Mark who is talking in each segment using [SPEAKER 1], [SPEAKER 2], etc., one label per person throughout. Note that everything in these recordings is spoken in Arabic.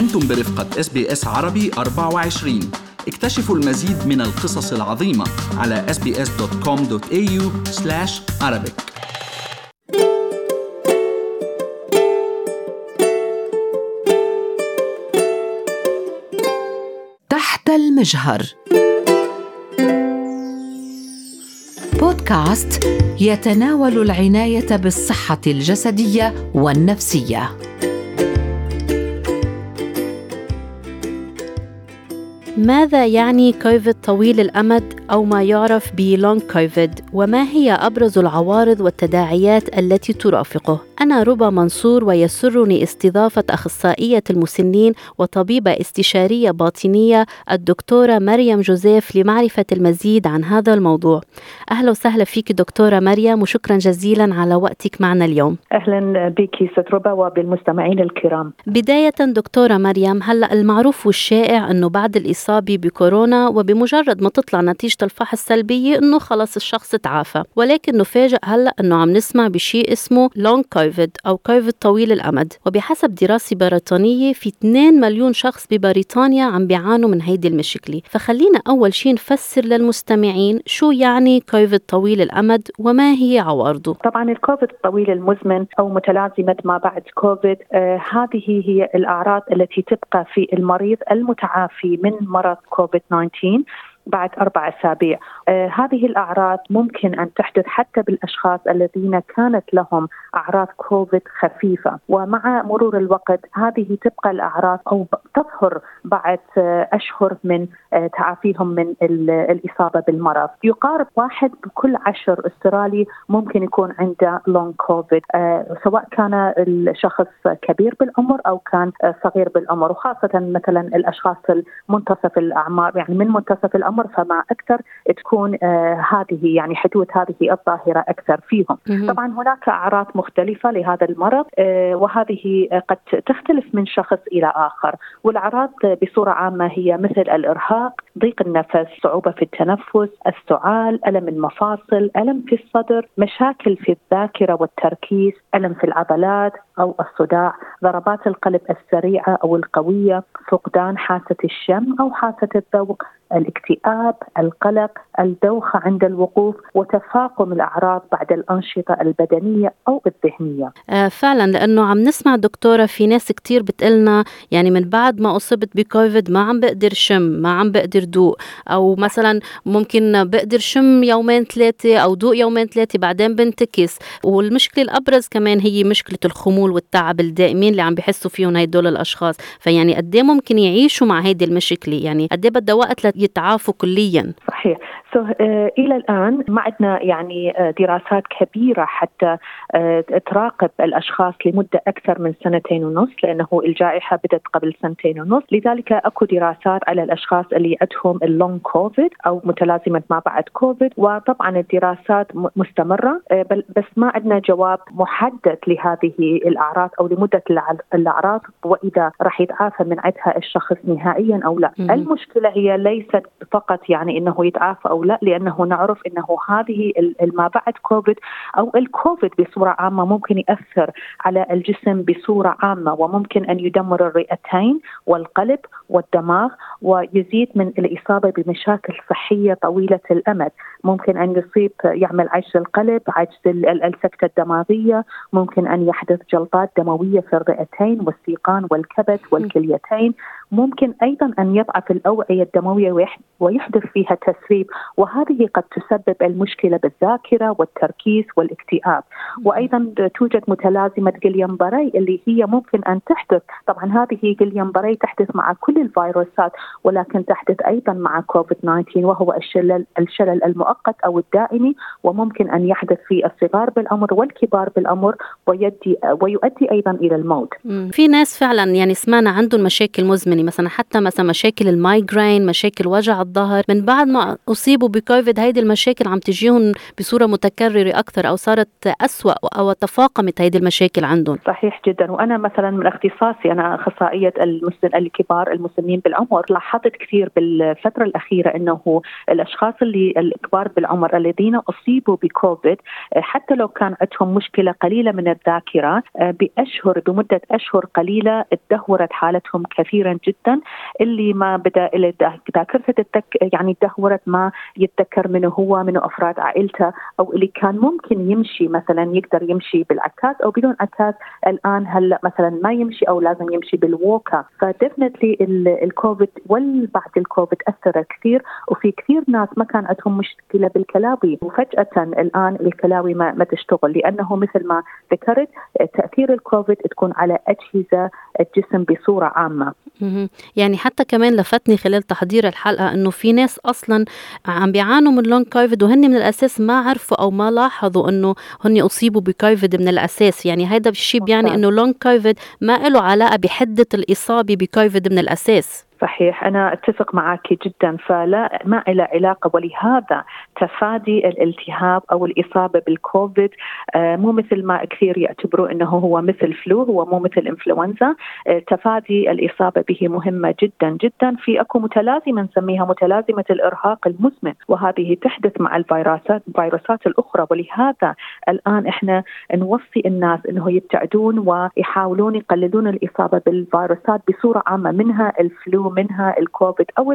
[SPEAKER 1] أنتم برفقة SBS عربي 24 اكتشفوا المزيد من القصص العظيمة على sbs.com.au arabic.
[SPEAKER 2] تحت المجهر. بودكاست يتناول العناية بالصحة الجسدية والنفسية.
[SPEAKER 3] ماذا يعني كوفيد طويل الأمد أو ما يعرف ب long COVID؟ وما هي أبرز العوارض والتداعيات التي ترافقه؟ أنا ربى منصور ويسرني استضافة أخصائية المسنين وطبيبة استشارية باطنية الدكتورة مريم جوزيف لمعرفة المزيد عن هذا الموضوع. أهلا وسهلا فيك دكتورة مريم وشكرا جزيلا على وقتك معنا اليوم.
[SPEAKER 4] أهلا بك ست ربى وبالمستمعين الكرام.
[SPEAKER 3] بداية دكتورة مريم هلأ المعروف والشائع أنه بعد الإصابة بكورونا وبمجرد ما تطلع نتيجة الفحص السلبية أنه خلص الشخص تعافى ولكن نفاجئ هلأ أنه عم نسمع بشيء اسمه long COVID أو كوفيد طويل الأمد. وبحسب دراسة بريطانية في 2 مليون شخص ببريطانيا عم بيعانوا من هيدي المشكلة. فخلينا أول شيء نفسر للمستمعين شو يعني كوفيد طويل الأمد وما هي عوارضه
[SPEAKER 4] طبعا الكوفيد الطويل المزمن أو متلازمة ما بعد كوفيد آه هذه هي الأعراض التي تبقى في المريض المتعافي من مرض كوفيد 19 بعد أربع أسابيع. آه هذه الأعراض ممكن أن تحدث حتى بالأشخاص الذين كانت لهم أعراض كوفيد خفيفة. ومع مرور الوقت هذه تبقى الأعراض أو تظهر بعد آه أشهر من آه تعافيهم من الإصابة بالمرض. يقارب واحد بكل عشر أسترالي ممكن يكون عنده long COVID آه سواء كان الشخص كبير بالعمر أو كان آه صغير بالعمر. وخاصة مثلا الأشخاص المنتصف الأعمار يعني من منتصف الأعمار الامر فمع أكثر تكون آه هذه يعني حدوث هذه الظاهرة أكثر فيهم. طبعا هناك أعراض مختلفة لهذا المرض آه وهذه قد تختلف من شخص إلى آخر، والأعراض بصورة عامة هي مثل الإرهاق، ضيق النفس، صعوبة في التنفس، السعال، ألم المفاصل، ألم في الصدر، مشاكل في الذاكرة والتركيز، ألم في العضلات أو الصداع، ضربات القلب السريعة أو القوية، فقدان حاسة الشم أو حاسة الذوق، الاكتئاب، القلق، الدوخة عند الوقوف وتفاقم الأعراض بعد الأنشطة البدنية أو الذهنية.
[SPEAKER 3] آه فعلا لأنه عم نسمع دكتورة في ناس كثير بتقلنا يعني من بعد ما أصبت بكوفيد ما عم بقدر شم، ما عم بقدر دوق أو مثلا ممكن بقدر شم يومين ثلاثة أو دوق يومين ثلاثة بعدين بنتكس. والمشكلة الأبرز كمان هي مشكلة الخمول والتعب الدائمين اللي عم بحسوا فيهم هدول الأشخاص، فيعني قديه ممكن يعيشوا مع هيدي المشكلة؟ يعني قديه بدها وقت يتعافوا كليا؟
[SPEAKER 4] صحيح. so so, uh, إلى الآن ما عندنا يعني uh, دراسات كبيرة حتى uh, تراقب الأشخاص لمدة أكثر من سنتين ونص لأنه الجائحة بدأت قبل سنتين ونص. لذلك أكو دراسات على الأشخاص اللي عندهم ال long COVID أو متلازمة ما بعد كوفيد وطبعا الدراسات مستمرة بس ما عندنا جواب محدد لهذه الأعراض أو لمدة الأعراض وإذا راح يتعافى من عندها الشخص نهائيا أو لا. المشكلة هي ليست فقط يعني إنه يتعافى أو لا لأنه نعرف إنه هذه ما بعد كوفيد أو الكوفيد بصورة عامة ممكن يأثر على الجسم بصورة عامة وممكن أن يدمر الرئتين والقلب والدماغ ويزيد من الإصابة بمشاكل صحية طويلة الأمد، ممكن أن يصيب يعمل عجز القلب، عجز السكتة الدماغية، ممكن أن يحدث جلطات دموية في الرئتين والسيقان والكبد والكليتين، ممكن أيضا أن يضعف الأوعية الدموية ويحدث فيها تسريب وهذه قد تسبب المشكلة بالذاكرة والتركيز والاكتئاب. وأيضا توجد متلازمة جليان باري اللي هي ممكن أن تحدث. طبعا هذه جليان باري تحدث مع كل الفيروسات ولكن تحدث أيضا مع كوفيد 19 وهو الشلل الشلل المؤقت. أو الدائمي وممكن أن يحدث في الصغار بالعمر والكبار بالعمر ويؤدي ويؤدي أيضا إلى الموت.
[SPEAKER 3] في ناس فعلا يعني سمعنا عندهم مشاكل مزمنة مثلا حتى مثلا مشاكل المايجرين مشاكل وجع الظهر. من بعد ما أصيبوا بكوفيد هيدي المشاكل عم تجيهم بصورة متكررة أكثر أو صارت أسوأ أو تفاقمت هيدي المشاكل عندهم.
[SPEAKER 4] صحيح جدا. وأنا مثلا من اختصاصي أنا اخصائيه المسن الكبار المسنين بالعمر لاحظت كثير بالفترة الأخيرة إنه الأشخاص اللي الكبار الكبار بالعمر الذين أصيبوا بكوفيد حتى لو كان عندهم مشكلة قليلة من الذاكرة بأشهر بمدة أشهر قليلة تدهورت حالتهم كثيرا جدا. اللي ما بدأ ذاكرته يعني تدهورت ما يتذكر منه هو منه أفراد عائلته أو اللي كان ممكن يمشي مثلا يقدر يمشي بالعكاز أو بدون عكاز. الآن هلأ مثلا ما يمشي أو لازم يمشي بالووكر فدفنتلي الكوفيد والبعد الكوفيد أثر كثير. وفي كثير ناس ما كان عندهم مشكلة بالكلاوي. وفجأة الآن الكلاوي ما, ما تشتغل لأنه مثل ما ذكرت تأثير الكوفيد تكون على أجهزة الجسم بصورة عامة.
[SPEAKER 3] يعني حتى كمان لفتني خلال تحضير الحلقة إنه في ناس أصلا عم بيعانوا من long COVID وهن من الأساس ما عرفوا أو ما لاحظوا إنه هن أصيبوا بكوفيد من الأساس. يعني هذا الشيء بيعني إنه long COVID ما له علاقة بحدة الإصابة بكوفيد من الأساس.
[SPEAKER 4] صحيح. أنا أتفق معك جدا. فلا ما له علاقة. ولهذا تفادي الالتهاب أو الإصابة بالكوفيد آه، مو مثل ما كثير يعتبروا أنه هو مثل فلو هو مو مثل إنفلونزا آه، تفادي الإصابة به مهمة جدا جدا. في أكو متلازمة نسميها متلازمة الإرهاق المزمن وهذه تحدث مع الفيروسات الفيروسات الأخرى. ولهذا الآن إحنا نوصي الناس أنه يبتعدون ويحاولون يقللون الإصابة بالفيروسات بصورة عامة منها الفلو منها الكوفيد أو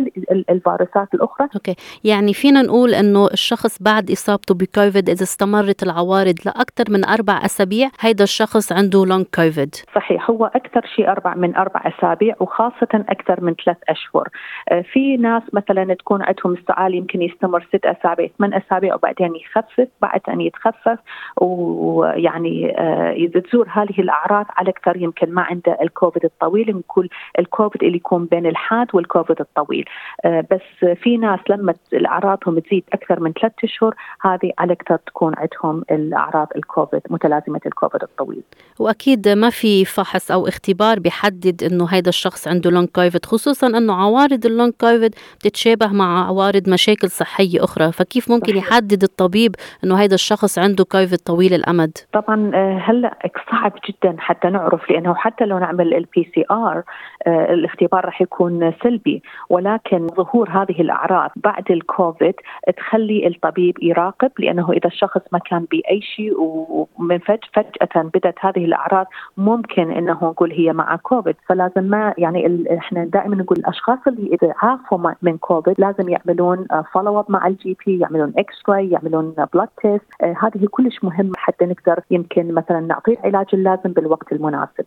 [SPEAKER 4] الفيروسات الأخرى.
[SPEAKER 3] okay. يعني فينا نقول إنه الشخص بعد إصابته بكوفيد إذا استمرت العوارض لأكثر من أربع أسابيع هيدا الشخص عنده long COVID.
[SPEAKER 4] صحيح. هو أكثر شيء أربع من أربع أسابيع وخاصة أكثر من ثلاث أشهر. آه، في ناس مثلا تكون عندهم سعال يمكن يستمر ست أسابيع ثمان أسابيع وبعدين يخفف بعد أن يتخفف ويعني إذا آه، تزول هذه الأعراض على أكثر يمكن ما عنده الكوفيد الطويل يكون الكوفيد اللي يكون بين الحاد والكوفيد الطويل. آه، بس في ناس لما اعراضهم تزيد أكثر من ثلاثة أشهر هذه على أكثر تكون عندهم الأعراض الكوفيد متلازمة الكوفيد الطويل.
[SPEAKER 3] وأكيد ما في فحص أو اختبار بيحدد إنه هذا الشخص عنده long COVID خصوصا إنه عوارض ال long COVID بتتشابه مع عوارض مشاكل صحية أخرى. فكيف ممكن صحيح. يحدد الطبيب إنه هذا الشخص عنده كوفيد طويل الأمد؟
[SPEAKER 4] طبعا آه، هلأ صعب جدا حتى نعرف لأنه حتى لو نعمل ال PCR الاختبار راح يكون يكون سلبي ولكن ظهور هذه الأعراض بعد الكوفيد تخلي الطبيب يراقب لأنه إذا الشخص ما كان بأي شيء ومن فجأة بدأت هذه الأعراض ممكن إنه نقول هي مع كوفيد. فلازم ما يعني إحنا دائما نقول الأشخاص اللي إذا عافوا من كوفيد لازم يعملون follow up مع ال GP يعملون X-ray يعملون blood test هذه كلش مهمة حتى نقدر يمكن مثلا نعطيه العلاج اللازم بالوقت المناسب.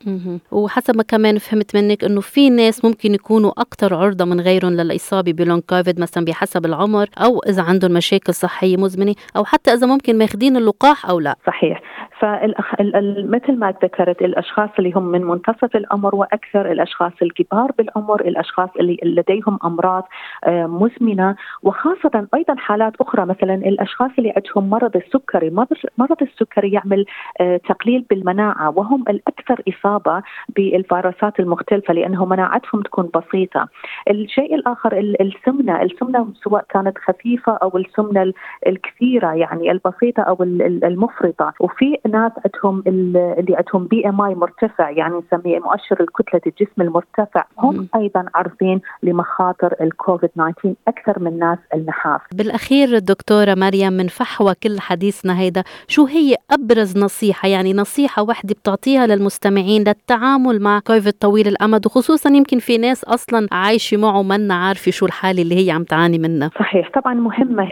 [SPEAKER 3] وحسب ما كمان فهمت منك إنه في ناس ممكن يكونوا أكثر عرضة من غيرهم للإصابة ب long COVID مثلا بحسب العمر أو إذا عندهم مشاكل صحية مزمنة أو حتى إذا ممكن ماخذين اللقاح أو لا.
[SPEAKER 4] صحيح. فمثل ما ذكرت الأشخاص اللي هم من منتصف العمر وأكثر الأشخاص الكبار بالعمر الأشخاص اللي لديهم أمراض آه، مزمنه وخاصة أيضا حالات أخرى. مثلا الأشخاص اللي عندهم مرض السكري مرض السكري يعمل آه، تقليل بالمناعة وهم الأكثر إصابة بالفيروسات المختلفة لأنه مناعتهم تكون بسيطة. الشيء الآخر السمنة. السمنة سواء كانت خفيفة أو السمنة الكثيرة يعني البسيطة أو المفرطة. وفي ناس عندهم اللي عندهم BMI مرتفع يعني نسميه مؤشر الكتلة الجسم المرتفع. هم أيضا عارضين لمخاطر الكوفيد 19 أكثر من ناس النحاف
[SPEAKER 3] بالأخير دكتورة مريم من فحوى كل حديثنا هيدا شو هي أبرز نصيحة؟ يعني نصيحة واحدة بتعطيها للمستمعين للتعامل مع كوفيد طويل الأمد وخصوصا يمكن في ناس أصلا عايشة معه منا عارفة شو الحالة اللي هي عم تعاني منها.
[SPEAKER 4] صحيح. طبعا مهمة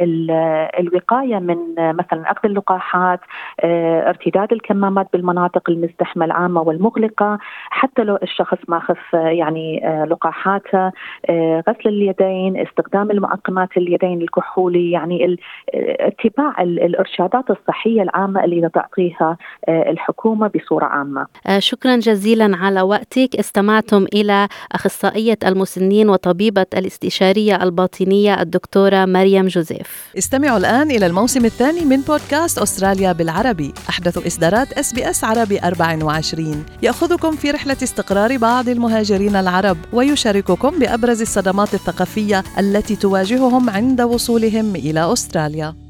[SPEAKER 4] الوقاية من مثلا أخذ اللقاحات آه ارتداد الكمامات بالمناطق المزدحمه العامه والمغلقة حتى لو الشخص ما خف يعني آه، لقاحاته آه، غسل اليدين استخدام المعقمات اليدين الكحولي يعني اتباع الإرشادات الصحية العامة اللي تعطيها آه، الحكومة بصورة عامة.
[SPEAKER 3] شكرا جزيلا على وقتك استمعتم إلى أخصائية المسنين وطبيبة الاستشارية الباطنية الدكتورة مريم جوزيف.
[SPEAKER 5] استمعوا الآن إلى الموسم الثاني من بودكاست أستراليا بالعربي أحدث إصدارات SBS عربي 24 يأخذكم في رحلة استقرار بعض المهاجرين العرب ويشارككم بأبرز الصدمات الثقافية التي تواجههم عند وصولهم إلى أستراليا.